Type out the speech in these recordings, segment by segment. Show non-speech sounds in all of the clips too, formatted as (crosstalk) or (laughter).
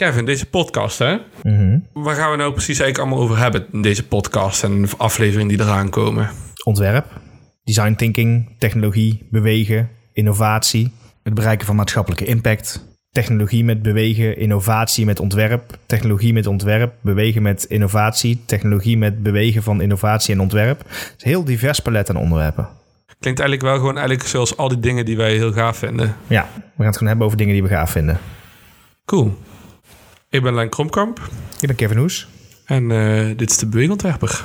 Kevin, deze podcast, hè? Waar gaan we nou precies eigenlijk allemaal over hebben in deze podcast en afleveringen die eraan komen? Ontwerp, design thinking, technologie, bewegen, innovatie, het bereiken van maatschappelijke impact, technologie met bewegen, innovatie met ontwerp, technologie met ontwerp, bewegen met innovatie, technologie met bewegen van innovatie en ontwerp. Het is een heel divers palet aan onderwerpen. Klinkt eigenlijk wel gewoon eigenlijk zoals al die dingen die wij heel gaaf vinden. Ja, we gaan het gewoon hebben over dingen die we gaaf vinden. Cool. Ik ben Lijn Kromkamp. Ik ben Kevin Hoes. En uh, dit is de Beweegontwerper.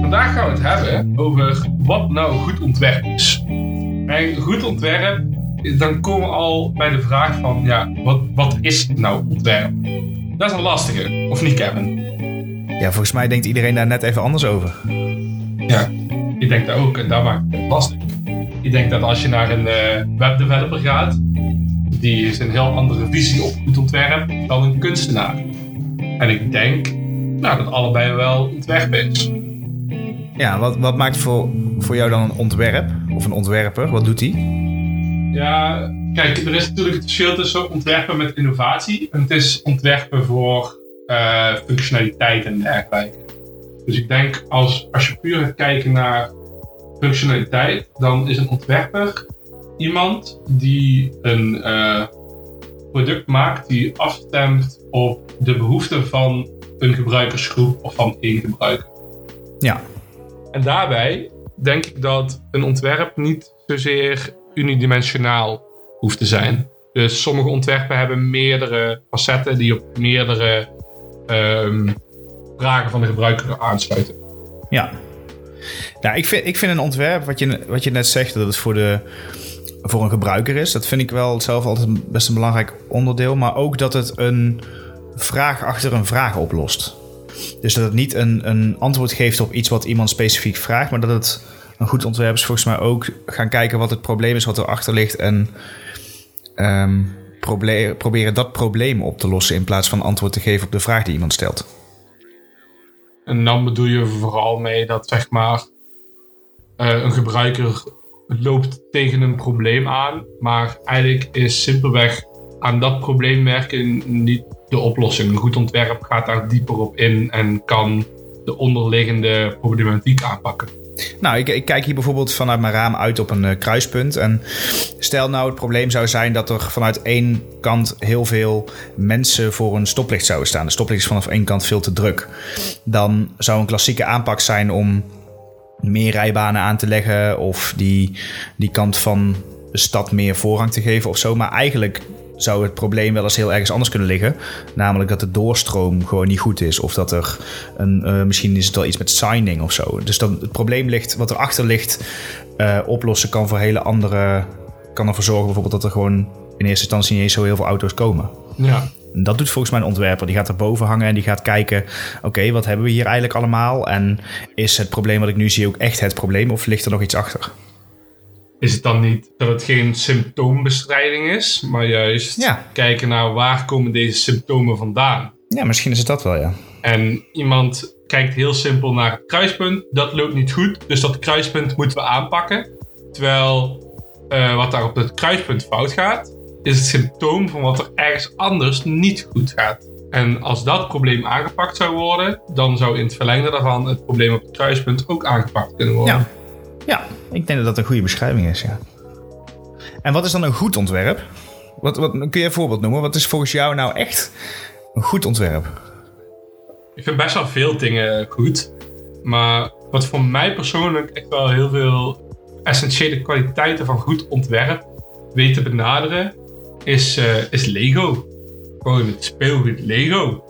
Vandaag gaan we het hebben over wat nou goed ontwerp is. En goed ontwerp, dan komen we al bij de vraag van, ja, wat, wat is nou ontwerp? Dat is een lastige, of niet Kevin? Ja, volgens mij denkt iedereen daar net even anders over. Ja, ik denk dat ook en dat maakt het lastig. Ik denk dat als je naar een uh, webdeveloper gaat, die is een heel andere visie op goed ontwerp dan een kunstenaar. En ik denk nou, dat allebei wel ontwerp is. Ja, wat, wat maakt voor, voor jou dan een ontwerp? Of een ontwerper? Wat doet hij? Ja, kijk, er is natuurlijk het verschil tussen ontwerpen met innovatie. En het is ontwerpen voor uh, functionaliteit en dergelijke. Dus ik denk, als, als je puur gaat kijken naar functionaliteit, dan is een ontwerper iemand die een uh, product maakt die afstemt op de behoeften van een gebruikersgroep of van één gebruiker. Ja. En daarbij denk ik dat een ontwerp niet zozeer unidimensionaal hoeft te zijn. Dus sommige ontwerpen hebben meerdere facetten die op meerdere um, vragen van de gebruiker aansluiten. Ja. Nou, ik vind, ik vind een ontwerp, wat je, wat je net zegt, dat het voor, de, voor een gebruiker is. Dat vind ik wel zelf altijd best een belangrijk onderdeel. Maar ook dat het een vraag achter een vraag oplost. Dus dat het niet een, een antwoord geeft op iets wat iemand specifiek vraagt, maar dat het een goed ontwerp is volgens mij ook gaan kijken wat het probleem is wat erachter ligt en um, proberen dat probleem op te lossen in plaats van antwoord te geven op de vraag die iemand stelt. En dan bedoel je vooral mee dat zeg maar uh, een gebruiker loopt tegen een probleem aan, maar eigenlijk is simpelweg aan dat probleem werken niet de oplossing. Een goed ontwerp gaat daar dieper op in en kan de onderliggende problematiek aanpakken. Nou, ik, kijk hier bijvoorbeeld vanuit mijn raam uit op een uh, kruispunt. En stel nou het probleem zou zijn dat er vanuit één kant heel veel mensen voor een stoplicht zouden staan. De stoplicht is vanaf één kant veel te druk. Dan zou een klassieke aanpak zijn om meer rijbanen aan te leggen of die, die kant van de stad meer voorrang te geven of zo. Maar eigenlijk zou het probleem wel eens heel ergens anders kunnen liggen. Namelijk dat de doorstroom gewoon niet goed is. Of dat er een, uh, misschien is het wel iets met signing of zo. Dus dan het probleem ligt, wat erachter ligt, uh, oplossen kan voor hele andere. Kan ervoor zorgen bijvoorbeeld dat er gewoon in eerste instantie niet eens zo heel veel auto's komen. Ja. En dat doet volgens mij een ontwerper. Die gaat er boven hangen en die gaat kijken: oké, wat hebben we hier eigenlijk allemaal? En is het probleem wat ik nu zie ook echt het probleem of ligt er nog iets achter? Is het dan niet dat het geen symptoombestrijding is, maar juist kijken naar waar komen deze symptomen vandaan. Ja, misschien is het dat wel, ja. En iemand kijkt heel simpel naar het kruispunt, dat loopt niet goed, dus dat kruispunt moeten we aanpakken. Terwijl uh, wat daar op het kruispunt fout gaat, is het symptoom van wat er ergens anders niet goed gaat. En als dat probleem aangepakt zou worden, dan zou in het verlengde daarvan het probleem op het kruispunt ook aangepakt kunnen worden. Ja. Ja, ik denk dat dat een goede beschrijving is, ja. En wat is dan een goed ontwerp? Wat, wat, kun je een voorbeeld noemen? Wat is volgens jou nou echt een goed ontwerp? Ik vind best wel veel dingen goed. Maar wat voor mij persoonlijk echt wel heel veel essentiële kwaliteiten van goed ontwerp weet te benaderen, is, uh, is Lego. Gewoon het speelgoed Lego.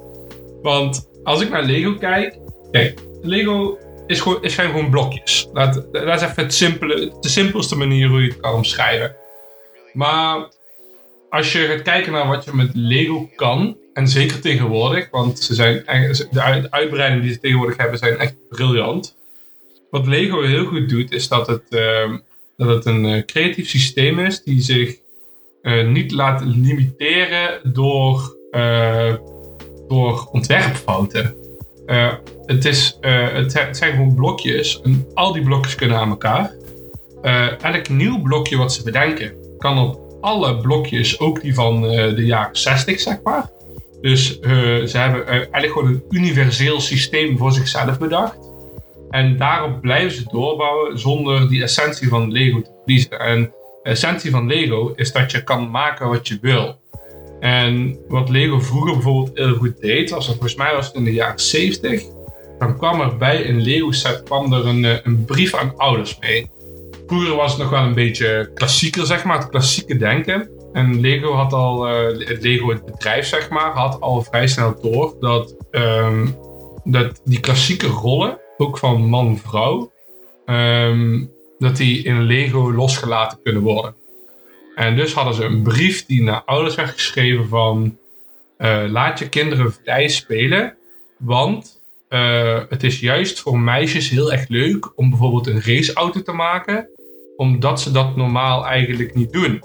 Want als ik naar Lego kijk, kijk, Lego is gewoon, is zijn gewoon blokjes. Dat, dat is even het simpele, de simpelste manier hoe je het kan omschrijven. Maar als je gaat kijken naar wat je met Lego kan, en zeker tegenwoordig, want ze zijn, de uitbreidingen die ze tegenwoordig hebben zijn echt briljant. Wat Lego heel goed doet, is dat het, uh, dat het een uh, creatief systeem is die zich uh, niet laat limiteren door, door ontwerpfouten. Het, is, het, zijn gewoon blokjes en al die blokjes kunnen aan elkaar. uh, elk nieuw blokje wat ze bedenken, kan op alle blokjes, ook die van de jaren 60, zeg maar. Dus ze hebben eigenlijk gewoon een universeel systeem voor zichzelf bedacht. En daarop blijven ze doorbouwen zonder die essentie van Lego te verliezen. En de essentie van Lego is dat je kan maken wat je wil. En wat Lego vroeger bijvoorbeeld heel goed deed, was volgens mij was het in de jaren 70, dan kwam er bij een Lego set kwam er een, eh, een brief aan ouders mee. Vroeger was het nog wel een beetje klassieker, zeg maar, het klassieke denken. En Lego had al, uh, het Lego het bedrijf, zeg maar, had al vrij snel door dat, um, dat die klassieke rollen, ook van man-vrouw, um, dat die in Lego losgelaten kunnen worden. En dus hadden ze een brief die naar ouders werd geschreven van uh, laat je kinderen vrij spelen, want uh, het is juist voor meisjes heel erg leuk om bijvoorbeeld een raceauto te maken, omdat ze dat normaal eigenlijk niet doen.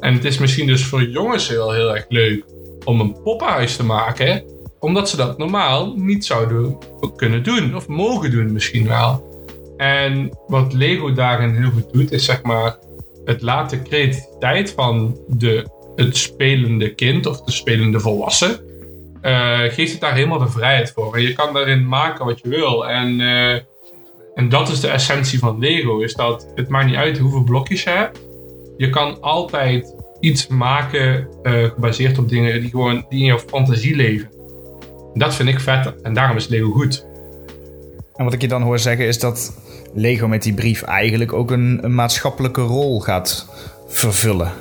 En het is misschien dus voor jongens heel, heel erg leuk om een poppenhuis te maken, omdat ze dat normaal niet zouden kunnen doen, of mogen doen misschien wel. En wat Lego daarin heel goed doet, is zeg maar het laat de creativiteit van de, het spelende kind of de spelende volwassen, uh, geeft het daar helemaal de vrijheid voor. En je kan daarin maken wat je wil. En, uh, en dat is de essentie van Lego, is dat het maakt niet uit hoeveel blokjes je hebt. Je kan altijd iets maken uh, gebaseerd op dingen die gewoon die in jouw fantasie leven. Dat vind ik vet en daarom is Lego goed. En wat ik je dan hoor zeggen is dat Lego met die brief eigenlijk ook een maatschappelijke rol gaat vervullen.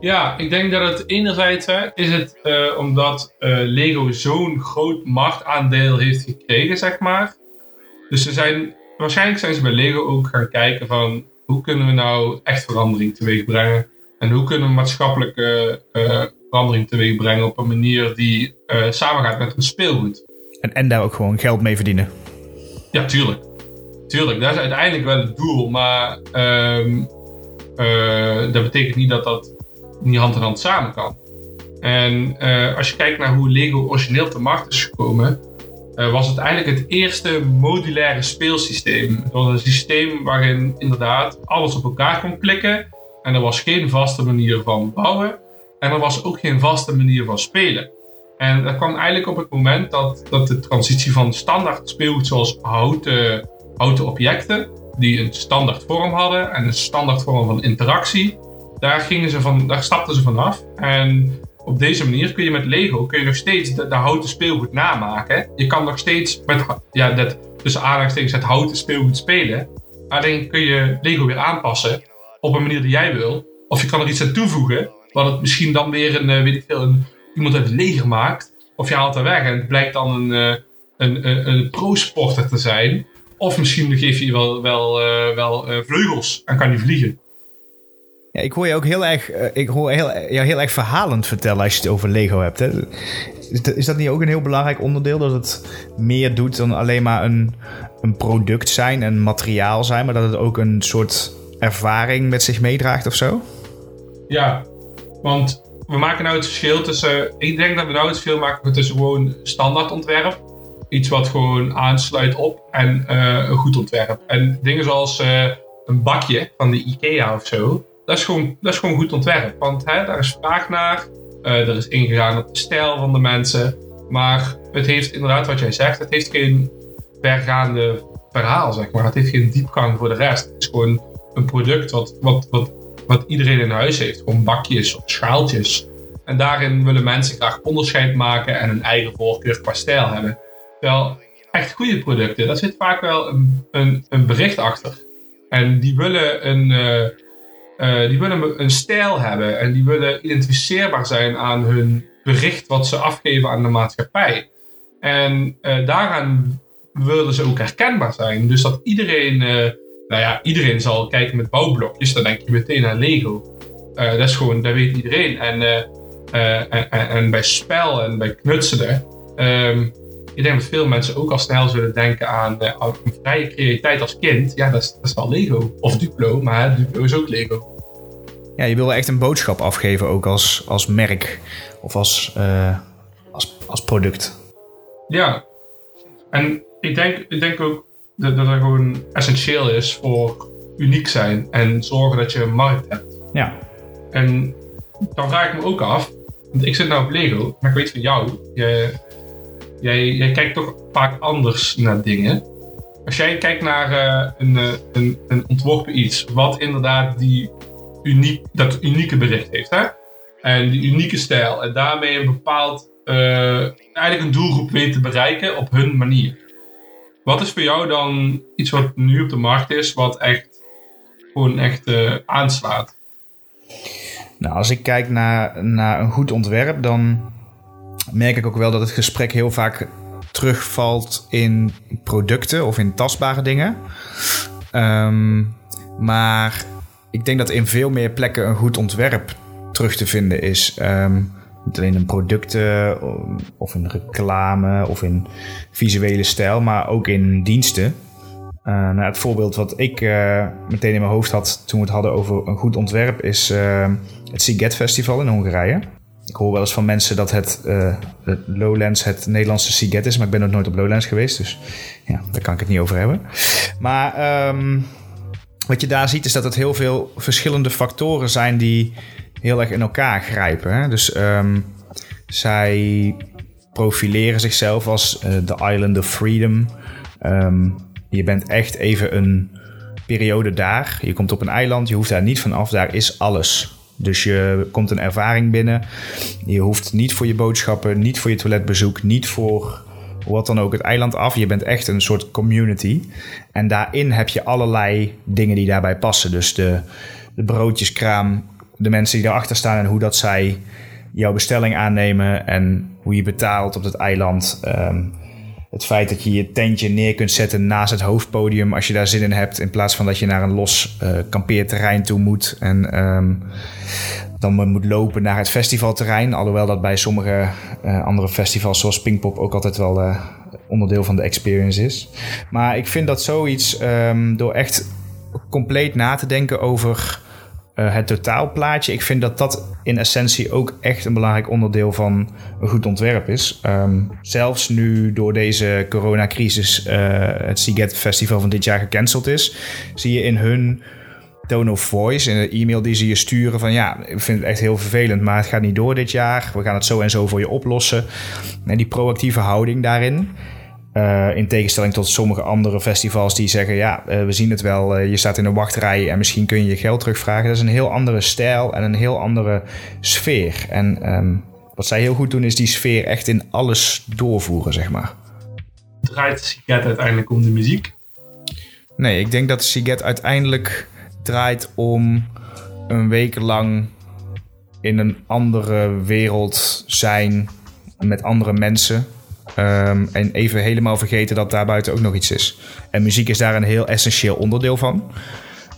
Ja, ik denk dat het enerzijds hè, is het uh, omdat uh, Lego zo'n groot machtaandeel heeft gekregen, zeg maar. Dus ze zijn, waarschijnlijk zijn ze bij Lego ook gaan kijken van hoe kunnen we nou echt verandering teweeg brengen. En hoe kunnen we maatschappelijke uh, verandering teweeg brengen op een manier die samengaat met een speelgoed. En, en daar ook gewoon geld mee verdienen. Ja, tuurlijk tuurlijk, dat is uiteindelijk wel het doel. Maar um, uh, dat betekent niet dat dat niet hand in hand samen kan. En uh, als je kijkt naar hoe Lego origineel te markt is gekomen, uh, was het eigenlijk het eerste modulaire speelsysteem. Het was een systeem waarin inderdaad alles op elkaar kon klikken. En er was geen vaste manier van bouwen. En er was ook geen vaste manier van spelen. En dat kwam eigenlijk op het moment dat, dat de transitie van standaard speelgoed zoals houten houten objecten die een standaard vorm hadden en een standaard vorm van interactie. Daar, gingen ze van, daar stapten ze vanaf. En op deze manier kun je met Lego kun je nog steeds de, de houten speelgoed namaken. Je kan nog steeds met ja, dat, tussen aanhalingstekens het houten speelgoed spelen. Alleen kun je Lego weer aanpassen op een manier die jij wil. Of je kan er iets aan toevoegen, wat het misschien dan weer een, eh, weet ik veel, een, iemand uit het leger maakt. Of je haalt er weg en het blijkt dan een, eh, een, een, een pro-sporter te zijn. Of misschien geef je wel, wel, uh, wel vleugels en kan je vliegen. Ik hoor je ook heel erg, uh, ik hoor heel, jou heel erg verhalend vertellen als je het over Lego hebt. Hè? Is dat niet ook een heel belangrijk onderdeel? Dat het meer doet dan alleen maar een, een product zijn, een materiaal zijn, maar dat het ook een soort ervaring met zich meedraagt of zo? Ja, want we maken nou het verschil tussen. Ik denk dat we nou het verschil maken tussen gewoon standaard ontwerp iets wat gewoon aansluit op en uh, een goed ontwerp. En dingen zoals uh, een bakje van de IKEA of zo, dat is gewoon, dat is gewoon goed ontwerp. Want hè, daar is vraag naar, uh, er is ingegaan op de stijl van de mensen. Maar het heeft inderdaad, wat jij zegt, het heeft geen vergaande verhaal, zeg maar. Het heeft geen diepgang voor de rest. Het is gewoon een product wat, wat, wat, wat iedereen in huis heeft. Gewoon bakjes of schaaltjes. En daarin willen mensen graag onderscheid maken en een eigen voorkeur qua stijl hebben wel echt goede producten, daar zit vaak wel een, een, bericht achter. En die willen een, uh, uh, die willen een stijl hebben en die willen identificeerbaar zijn aan hun bericht wat ze afgeven aan de maatschappij. En uh, daaraan willen ze ook herkenbaar zijn. Dus dat iedereen, nou ja, iedereen zal kijken met bouwblokjes, dan denk je meteen aan Lego. dat is gewoon, dat weet iedereen. En, en, en, bij spel en bij knutselen. Um, ik denk dat veel mensen ook al snel zullen denken aan een vrije creativiteit als kind. Ja, dat is, dat is wel Lego. Of Duplo, maar Duplo is ook Lego. Ja, je wil echt een boodschap afgeven ook als, als merk of als, uh, als, als product. Ja, en ik denk, ik denk ook dat, dat dat gewoon essentieel is voor uniek zijn en zorgen dat je een markt hebt. Ja. En dan vraag ik me ook af, want ik zit nou op Lego, maar ik weet van jou, jij, jij, jij kijkt toch vaak anders naar dingen. Als jij kijkt naar uh, een, uh, een, een ontworpen iets, wat inderdaad die uniek, dat unieke bericht heeft, hè? En die unieke stijl, en daarmee een bepaald, uh, eigenlijk een doelgroep weet te bereiken op hun manier. Wat is voor jou dan iets wat nu op de markt is, wat echt gewoon echt aanslaat? Nou, als ik kijk naar, naar een goed ontwerp, dan merk ik ook wel dat het gesprek heel vaak terugvalt in producten of in tastbare dingen. Um, maar ik denk dat in veel meer plekken een goed ontwerp terug te vinden is. Um, niet alleen in producten of in reclame of in visuele stijl, maar ook in diensten. Uh, nou, het voorbeeld wat ik uh, meteen in mijn hoofd had toen we het hadden over een goed ontwerp is het Siget Festival in Hongarije. Ik hoor wel eens van mensen dat het, Lowlands het Nederlandse Siget is, maar ik ben nog nooit op Lowlands geweest, dus ja, daar kan ik het niet over hebben. Maar um, wat je daar ziet is dat het heel veel verschillende factoren zijn die heel erg in elkaar grijpen. Hè? Dus um, zij profileren zichzelf als de Island of Freedom. Um, je bent echt even een periode daar. Je komt op een eiland, je hoeft daar niet van af. Daar is alles. Dus je komt een ervaring binnen. Je hoeft niet voor je boodschappen, niet voor je toiletbezoek, niet voor wat dan ook het eiland af. Je bent echt een soort community. En daarin heb je allerlei dingen die daarbij passen. Dus de, de broodjeskraam, de mensen die erachter staan en hoe dat zij jouw bestelling aannemen en hoe je betaalt op het eiland. Um, het feit dat je je tentje neer kunt zetten naast het hoofdpodium als je daar zin in hebt, in plaats van dat je naar een los uh, kampeerterrein toe moet en um, dan moet lopen naar het festivalterrein. Alhoewel dat bij sommige uh, andere festivals zoals Pinkpop ook altijd wel uh, onderdeel van de experience is. Maar ik vind dat zoiets um, door echt compleet na te denken over uh, het totaalplaatje. Ik vind dat dat in essentie ook echt een belangrijk onderdeel van een goed ontwerp is. Um, zelfs nu door deze coronacrisis uh, het Siget Festival van dit jaar gecanceld is, zie je in hun tone of voice, in de e-mail die ze je sturen, van ja, ik vind het echt heel vervelend, maar het gaat niet door dit jaar. We gaan het zo en zo voor je oplossen. En die proactieve houding daarin. Uh, in tegenstelling tot sommige andere festivals die zeggen: Ja, uh, we zien het wel, uh, je staat in een wachtrij en misschien kun je je geld terugvragen. Dat is een heel andere stijl en een heel andere sfeer. En um, wat zij heel goed doen, is die sfeer echt in alles doorvoeren, zeg maar. Draait Siget uiteindelijk om de muziek? Nee, ik denk dat Siget uiteindelijk draait om een week lang in een andere wereld zijn met andere mensen. Um, en even helemaal vergeten dat daarbuiten ook nog iets is. En muziek is daar een heel essentieel onderdeel van.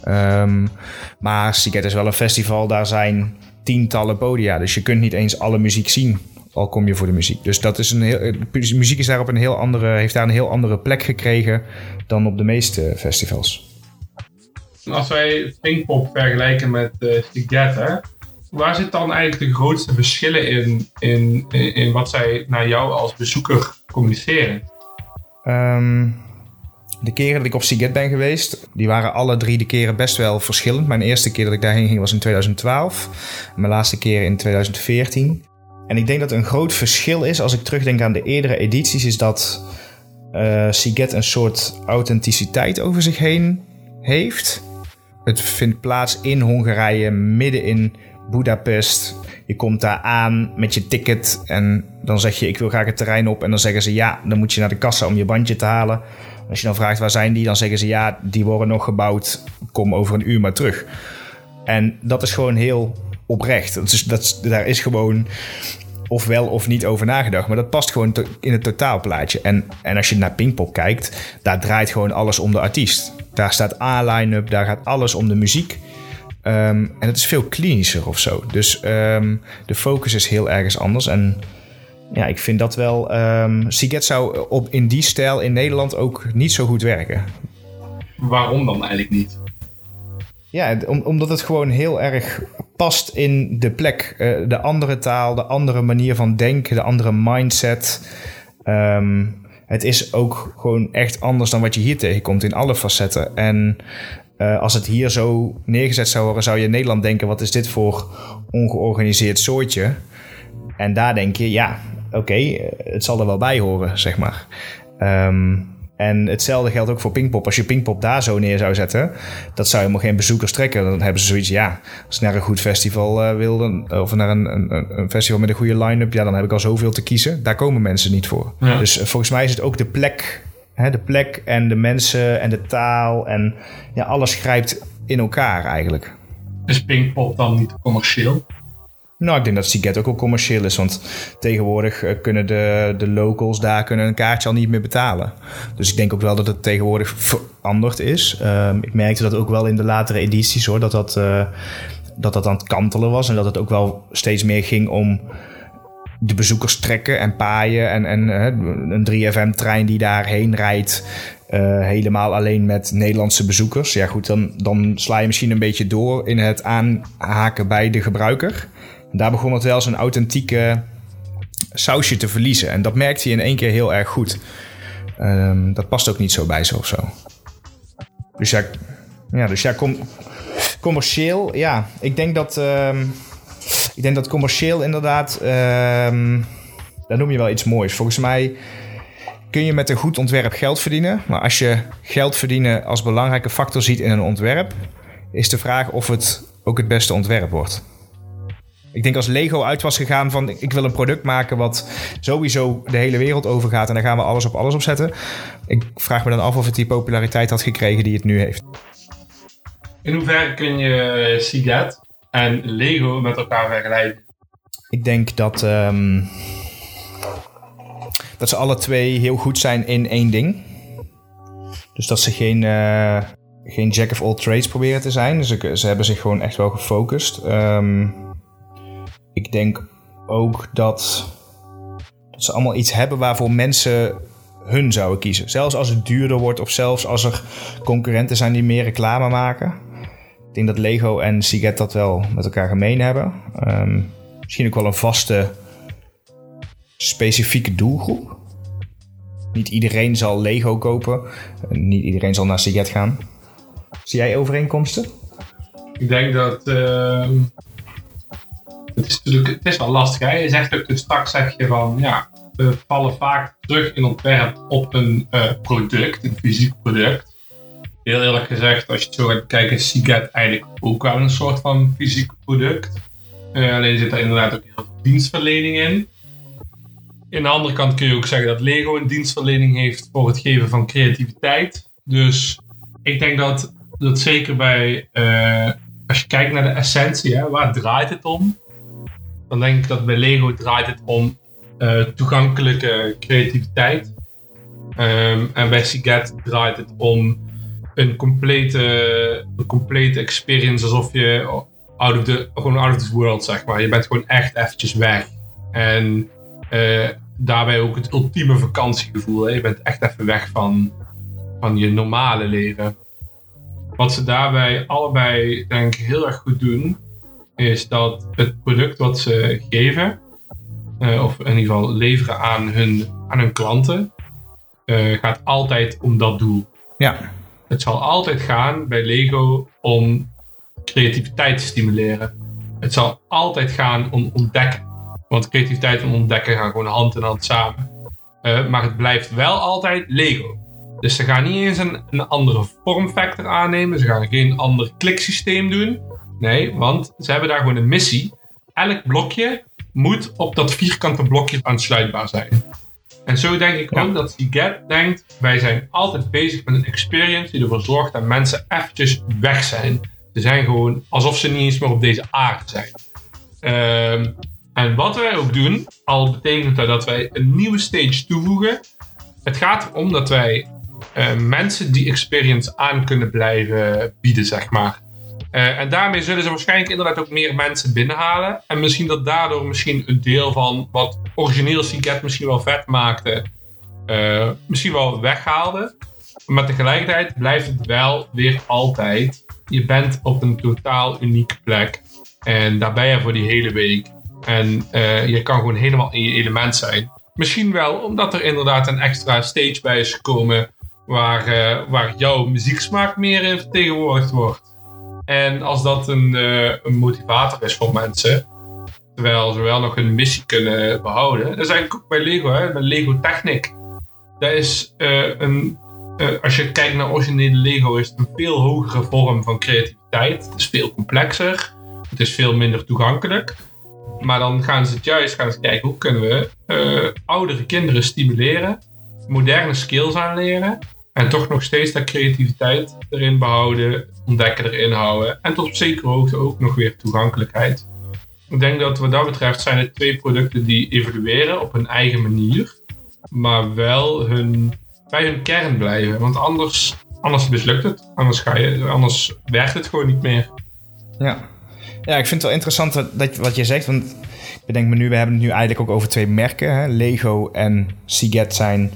Um, maar Siget is wel een festival, daar zijn tientallen podia. Dus je kunt niet eens alle muziek zien, al kom je voor de muziek. Dus dat is een heel, muziek is daar op een heel andere, heeft daar een heel andere plek gekregen dan op de meeste festivals. Als wij Pinkpop vergelijken met uh, waar zit dan eigenlijk de grootste verschillen in, in, in, wat zij naar jou als bezoeker communiceren? Um, de keren dat ik op Siget ben geweest, die waren alle drie de keren best wel verschillend. Mijn eerste keer dat ik daarheen ging was in 2012. Mijn laatste keer in 2014. En ik denk dat een groot verschil is, als ik terugdenk aan de eerdere edities, is dat uh, Siget een soort authenticiteit over zich heen heeft. Het vindt plaats in Hongarije, midden in Budapest. Je komt daar aan met je ticket en dan zeg je ik wil graag het terrein op. En dan zeggen ze ja, dan moet je naar de kassa om je bandje te halen. Als je dan vraagt waar zijn die, dan zeggen ze ja, die worden nog gebouwd. Kom over een uur maar terug. En dat is gewoon heel oprecht. Dus dat, daar is gewoon of wel of niet over nagedacht. Maar dat past gewoon in het totaalplaatje. En, en als je naar Pinkpop kijkt, daar draait gewoon alles om de artiest. Daar staat A-line-up, daar gaat alles om de muziek. Um, en het is veel klinischer of zo. Dus um, de focus is heel ergens anders. En ja, ik vind dat wel. Um, Siget zou op, in die stijl in Nederland ook niet zo goed werken. Waarom dan eigenlijk niet? Ja, om, omdat het gewoon heel erg past in de plek. Uh, de andere taal, de andere manier van denken, de andere mindset. Um, het is ook gewoon echt anders dan wat je hier tegenkomt in alle facetten. En Uh, als het hier zo neergezet zou worden, zou je in Nederland denken: wat is dit voor ongeorganiseerd soortje? En daar denk je: ja, oké, het zal er wel bij horen, zeg maar. Um, en hetzelfde geldt ook voor Pinkpop. Als je Pinkpop daar zo neer zou zetten, dat zou helemaal geen bezoekers trekken. Dan hebben ze zoiets, ja, als ik naar een goed festival uh, wil, of naar een, een, een, festival met een goede line-up, ja, dan heb ik al zoveel te kiezen. Daar komen mensen niet voor. Dus uh, volgens mij is het ook de plek, hè, de plek en de mensen en de taal en ja, alles grijpt in elkaar eigenlijk. Is Pinkpop dan niet commercieel? Nou, ik denk dat Siget ook al commercieel is. Want tegenwoordig eh, kunnen de, de locals daar kunnen een kaartje al niet meer betalen. Dus ik denk ook wel dat het tegenwoordig veranderd is. Um, ik merkte dat ook wel in de latere edities hoor. Dat dat, uh, dat dat aan het kantelen was. En dat het ook wel steeds meer ging om de bezoekers trekken en paaien. En, en een 3FM-trein die daarheen rijdt. Uh, helemaal alleen met Nederlandse bezoekers. Ja, goed, dan, dan sla je misschien een beetje door in het aanhaken bij de gebruiker daar begon het wel zijn authentieke sausje te verliezen. En dat merkte hij in één keer heel erg goed. Um, dat past ook niet zo bij ze of zo. Dus ja, ja, dus ja com commercieel, ja. Ik denk dat, um, ik denk dat commercieel inderdaad, um, daar noem je wel iets moois. Volgens mij kun je met een goed ontwerp geld verdienen. Maar als je geld verdienen als belangrijke factor ziet in een ontwerp, is de vraag of het ook het beste ontwerp wordt. Ik denk als Lego uit was gegaan van ik wil een product maken wat sowieso de hele wereld overgaat en daar gaan we alles op alles op zetten. Ik vraag me dan af of het die populariteit had gekregen die het nu heeft. In hoeverre kun je Seagate en Lego met elkaar vergelijken? Ik denk dat, um, dat ze alle twee heel goed zijn in één ding. Dus dat ze geen, uh, geen jack of all trades proberen te zijn. Ze, ze hebben zich gewoon echt wel gefocust. Um, ik denk ook dat, dat ze allemaal iets hebben waarvoor mensen hun zouden kiezen. Zelfs als het duurder wordt of zelfs als er concurrenten zijn die meer reclame maken. Ik denk dat Lego en Siget dat wel met elkaar gemeen hebben. Um, misschien ook wel een vaste specifieke doelgroep. Niet iedereen zal Lego kopen. Niet iedereen zal naar Siget gaan. Zie jij overeenkomsten? Ik denk dat uh, het is natuurlijk het is wel lastig. Je zegt ook dus straks zeg je van ja, we vallen vaak terug in ontwerp op een uh, product, een fysiek product. Heel eerlijk gezegd, als je zo gaat kijken, is Seagate eigenlijk ook wel een soort van fysiek product. Uh, alleen zit er inderdaad ook heel veel dienstverlening in. Aan de andere kant kun je ook zeggen dat Lego een dienstverlening heeft voor het geven van creativiteit. Dus ik denk dat dat zeker bij, uh, als je kijkt naar de essentie, hè, waar draait het om? dan denk ik dat bij Lego draait het om uh, toegankelijke creativiteit. Um, en bij Siget draait het om een complete, een complete experience alsof je out of the, gewoon out of this world, zeg maar. Je bent gewoon echt eventjes weg. En uh, daarbij ook het ultieme vakantiegevoel. Hè? Je bent echt even weg van, van je normale leven. Wat ze daarbij allebei, denk ik, heel erg goed doen, is dat het product wat ze geven, uh, of in ieder geval leveren aan hun, aan hun klanten, uh, gaat altijd om dat doel. Ja. Het zal altijd gaan bij Lego om creativiteit te stimuleren. Het zal altijd gaan om ontdekken. Want creativiteit en ontdekken gaan gewoon hand in hand samen. Uh, maar het blijft wel altijd Lego. Dus ze gaan niet eens een, een andere vormfactor aannemen. Ze gaan geen ander kliksysteem doen. Nee, want ze hebben daar gewoon een missie. Elk blokje moet op dat vierkante blokje aansluitbaar zijn. En zo denk ik ook dat Seagate denkt, wij zijn altijd bezig met een experience die ervoor zorgt dat mensen eventjes weg zijn. Ze zijn gewoon alsof ze niet eens meer op deze aarde zijn. Um, en wat wij ook doen, al betekent dat dat wij een nieuwe stage toevoegen. Het gaat erom dat wij uh, mensen die experience aan kunnen blijven bieden, zeg maar. Uh, en daarmee zullen ze waarschijnlijk inderdaad ook meer mensen binnenhalen. En misschien dat daardoor misschien een deel van wat origineel Seagate misschien wel vet maakte, uh, misschien wel weghaalde. Maar tegelijkertijd blijft het wel weer altijd. Je bent op een totaal unieke plek. En daar ben je voor die hele week. En uh, je kan gewoon helemaal in je element zijn. Misschien wel omdat er inderdaad een extra stage bij is gekomen waar, waar jouw muzieksmaak meer vertegenwoordigd wordt. En als dat een, uh, een motivator is voor mensen, terwijl ze wel nog een missie kunnen behouden. Dat is eigenlijk ook bij Lego, hè, bij Lego Technic. Dat is uh, een, als je kijkt naar originele Lego, is het een veel hogere vorm van creativiteit. Het is veel complexer, het is veel minder toegankelijk. Maar dan gaan ze het juist gaan kijken hoe kunnen we oudere kinderen stimuleren, moderne skills aanleren en toch nog steeds dat creativiteit erin behouden, ontdekken erin houden. En tot op zekere hoogte ook nog weer toegankelijkheid. Ik denk dat wat dat betreft zijn het twee producten die evolueren op hun eigen manier. Maar wel hun, bij hun kern blijven. Want anders, anders mislukt het. Anders, ga je, anders werkt het gewoon niet meer. Ja. ja, ik vind het wel interessant dat, wat je zegt. Want ik bedenk me nu, we hebben het nu eigenlijk ook over twee merken. Hè? Lego en Seagate zijn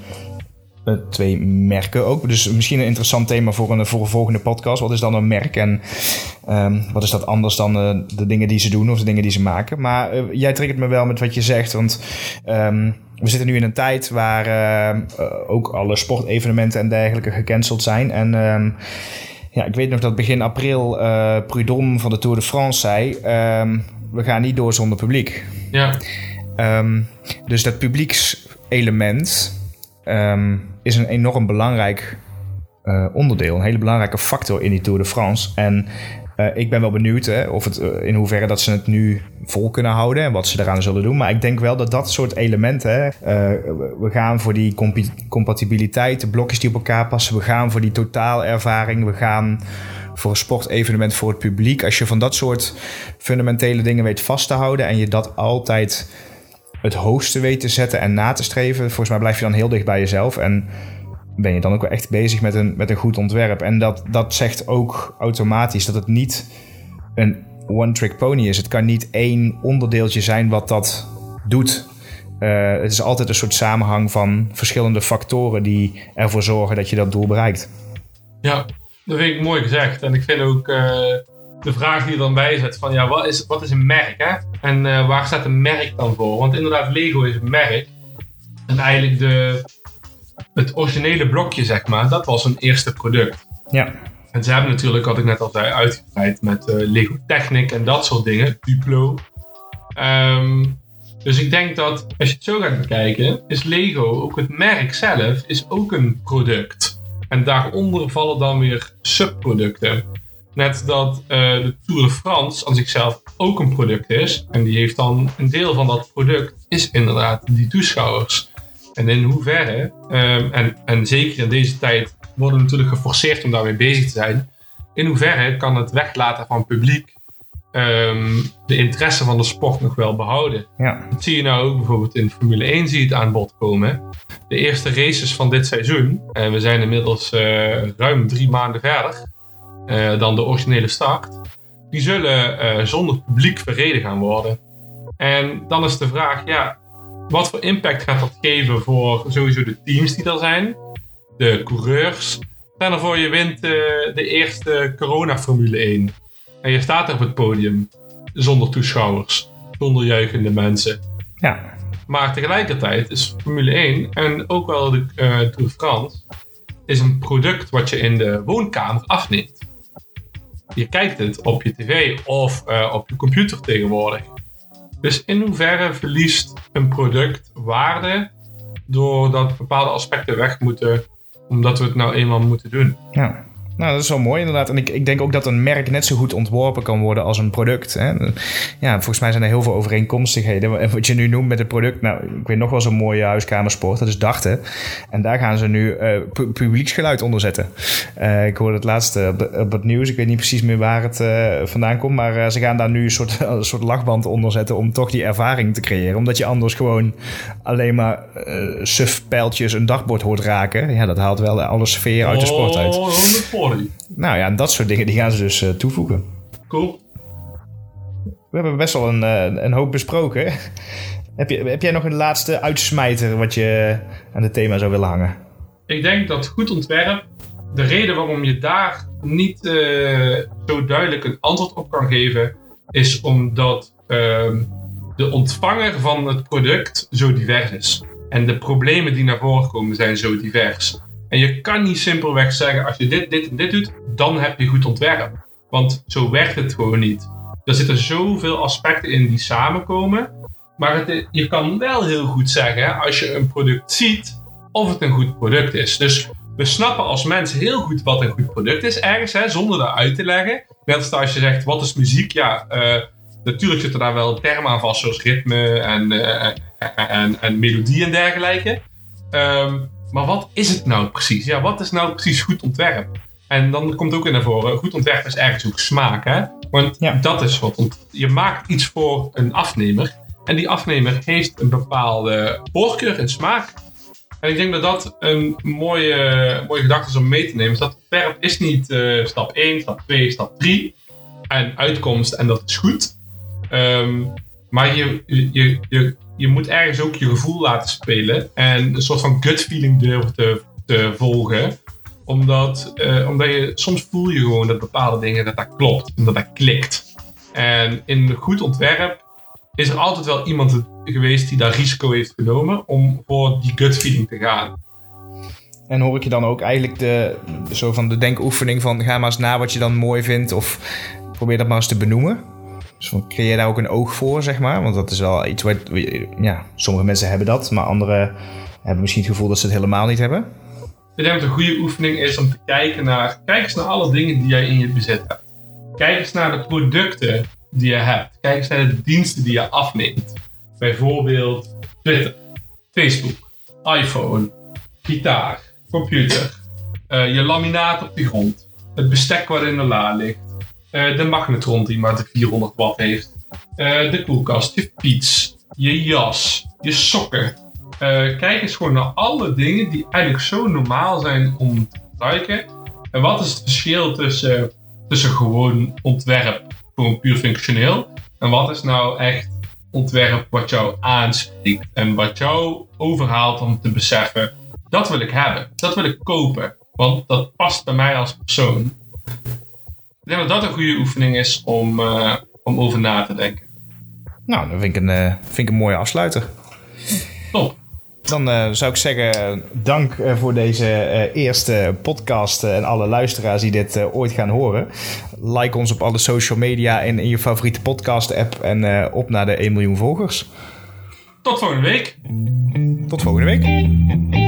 twee merken ook. Dus misschien een interessant thema voor een, voor een volgende podcast. Wat is dan een merk en um, wat is dat anders dan uh, de dingen die ze doen of de dingen die ze maken? Maar uh, jij triggert me wel met wat je zegt, want um, we zitten nu in een tijd waar ook alle sportevenementen en dergelijke gecanceld zijn. En um, ja, ik weet nog dat begin april Prudhomme van de Tour de France zei: we gaan niet door zonder publiek. Ja. dus dat publiekselement um, is een enorm belangrijk uh, onderdeel. Een hele belangrijke factor in die Tour de France. En uh, ik ben wel benieuwd hè, of het, uh, in hoeverre dat ze het nu vol kunnen houden en wat ze eraan zullen doen. Maar ik denk wel dat dat soort elementen. we gaan voor die comp compatibiliteit, de blokjes die op elkaar passen. We gaan voor die totaalervaring. We gaan voor een sportevenement voor het publiek. Als je van dat soort fundamentele dingen weet vast te houden en je dat altijd het hoogste weet te zetten en na te streven, volgens mij blijf je dan heel dicht bij jezelf. En ben je dan ook wel echt bezig met een, met een goed ontwerp. En dat, dat zegt ook automatisch dat het niet een one-trick pony is. Het kan niet één onderdeeltje zijn wat dat doet. Uh, het is altijd een soort samenhang van verschillende factoren die ervoor zorgen dat je dat doel bereikt. Ja, dat vind ik mooi gezegd. En ik vind ook. Uh de vraag die je dan bij zet van ja, wat is, wat is een merk? Hè? En uh, waar staat een merk dan voor? Want inderdaad, Lego is een merk. En eigenlijk de, het originele blokje, zeg maar, dat was een eerste product. Ja. En ze hebben natuurlijk, wat ik net al zei, uitgebreid met uh, Lego Technic en dat soort dingen, Duplo. Um, dus ik denk dat als je het zo gaat bekijken, is Lego, ook het merk zelf, is ook een product. En daaronder vallen dan weer subproducten. Net dat uh, de Tour de France aan zichzelf ook een product is. En die heeft dan een deel van dat product is inderdaad die toeschouwers. En in hoeverre, um, en, en zeker in deze tijd worden we natuurlijk geforceerd om daarmee bezig te zijn. In hoeverre kan het weglaten van publiek um, de interesse van de sport nog wel behouden? Ja. Dat zie je nou ook bijvoorbeeld in Formule 1 zie je het aan bod komen. De eerste races van dit seizoen, en we zijn inmiddels uh, ruim drie maanden verder uh, dan de originele start, die zullen uh, zonder publiek verreden gaan worden. En dan is de vraag, ja, wat voor impact gaat dat geven voor sowieso de teams die er zijn, de coureurs. Stel ervoor je wint uh, de eerste corona-Formule 1 en je staat er op het podium zonder toeschouwers, zonder juichende mensen. Ja. Maar tegelijkertijd is Formule 1 en ook wel de Tour de France is een product wat je in de woonkamer afneemt je kijkt het op je tv of uh, op je computer tegenwoordig. Dus in hoeverre verliest een product waarde doordat bepaalde aspecten weg moeten, omdat we het nou eenmaal moeten doen? Ja. Nou, dat is wel mooi inderdaad. En ik, ik denk ook dat een merk net zo goed ontworpen kan worden als een product. Hè. Ja, volgens mij zijn er heel veel overeenkomstigheden. En wat je nu noemt met het product, nou, ik weet nog wel zo'n mooie huiskamersport, dat is Dachten. En daar gaan ze nu uh, publieksgeluid onder zetten. Uh, ik hoorde het laatste op, op, het nieuws, ik weet niet precies meer waar het vandaan komt, maar ze gaan daar nu een soort, (laughs) een soort lachband onder zetten om toch die ervaring te creëren. Omdat je anders gewoon alleen maar suf pijltjes een dagbord hoort raken. Ja, dat haalt wel alle sfeer uit de sport uit. Oh, nou ja, en dat soort dingen die gaan ze dus uh, toevoegen. Cool. We hebben best wel een, uh, een hoop besproken. (laughs) heb, je, heb jij nog een laatste uitsmijter wat je aan het thema zou willen hangen? Ik denk dat goed ontwerp, de reden waarom je daar niet uh, zo duidelijk een antwoord op kan geven, is omdat ehm, de ontvanger van het product zo divers is. En de problemen die naar voren komen zijn zo divers. En je kan niet simpelweg zeggen, als je dit, dit en dit doet, dan heb je goed ontwerp. Want zo werkt het gewoon niet. Er zitten zoveel aspecten in die samenkomen. Maar het, je kan wel heel goed zeggen, als je een product ziet, of het een goed product is. Dus we snappen als mensen heel goed wat een goed product is ergens, hè, zonder dat uit te leggen. Net als als je zegt, wat is muziek? Ja, uh, natuurlijk zitten daar wel termen aan vast, zoals ritme en, uh, en, en, melodie en dergelijke. Um, maar wat is het nou precies? Ja, wat is nou precies goed ontwerp? En dan komt ook in naar voren, goed ontwerp is ergens ook smaak, hè? Want ja. dat is wat. Je maakt iets voor een afnemer. En die afnemer heeft een bepaalde voorkeur en smaak. En ik denk dat dat een mooie, mooie gedachte is om mee te nemen. Is dat ontwerp is niet uh, stap 1, stap 2, stap 3. En uitkomst en dat is goed. Um, maar je, je, je, je moet ergens ook je gevoel laten spelen. En een soort van gut feeling durven te, te volgen. Omdat, uh, omdat je soms voel je gewoon dat bepaalde dingen dat dat klopt. En dat dat klikt. En in goed ontwerp is er altijd wel iemand geweest die daar risico heeft genomen om voor die gut feeling te gaan. En hoor ik je dan ook eigenlijk de, zo van de denkoefening van ga maar eens na wat je dan mooi vindt of probeer dat maar eens te benoemen? Dus van, creëer daar ook een oog voor, zeg maar? Want dat is wel iets wat, ja, sommige mensen hebben dat, maar anderen hebben misschien het gevoel dat ze het helemaal niet hebben. Ik denk dat een goede oefening is om te kijken naar, kijk eens naar alle dingen die jij in je bezit hebt. Kijk eens naar de producten die je hebt. Kijk eens naar de diensten die je afneemt. Bijvoorbeeld Twitter, Facebook, iPhone, gitaar, computer, uh, je laminaat op de grond, het bestek wat in de la ligt, de magnetron die maar de 400 watt heeft, uh, de koelkast, je fiets, je jas, je sokken. kijk eens gewoon naar alle dingen die eigenlijk zo normaal zijn om te gebruiken. En wat is het verschil tussen, tussen gewoon ontwerp gewoon puur functioneel. En wat is nou echt ontwerp wat jou aanspreekt en wat jou overhaalt om te beseffen, dat wil ik hebben, dat wil ik kopen, want dat past bij mij als persoon. Denk dat dat een goede oefening is om, uh, om over na te denken. Nou, dat vind ik een, uh, vind ik een mooie afsluiter. Top. Dan uh, zou ik zeggen, dank uh, voor deze uh, eerste podcast en alle luisteraars die dit ooit gaan horen. Like ons op alle social media en in je favoriete podcast app en op naar de 1 miljoen volgers. Tot volgende week. Tot volgende week.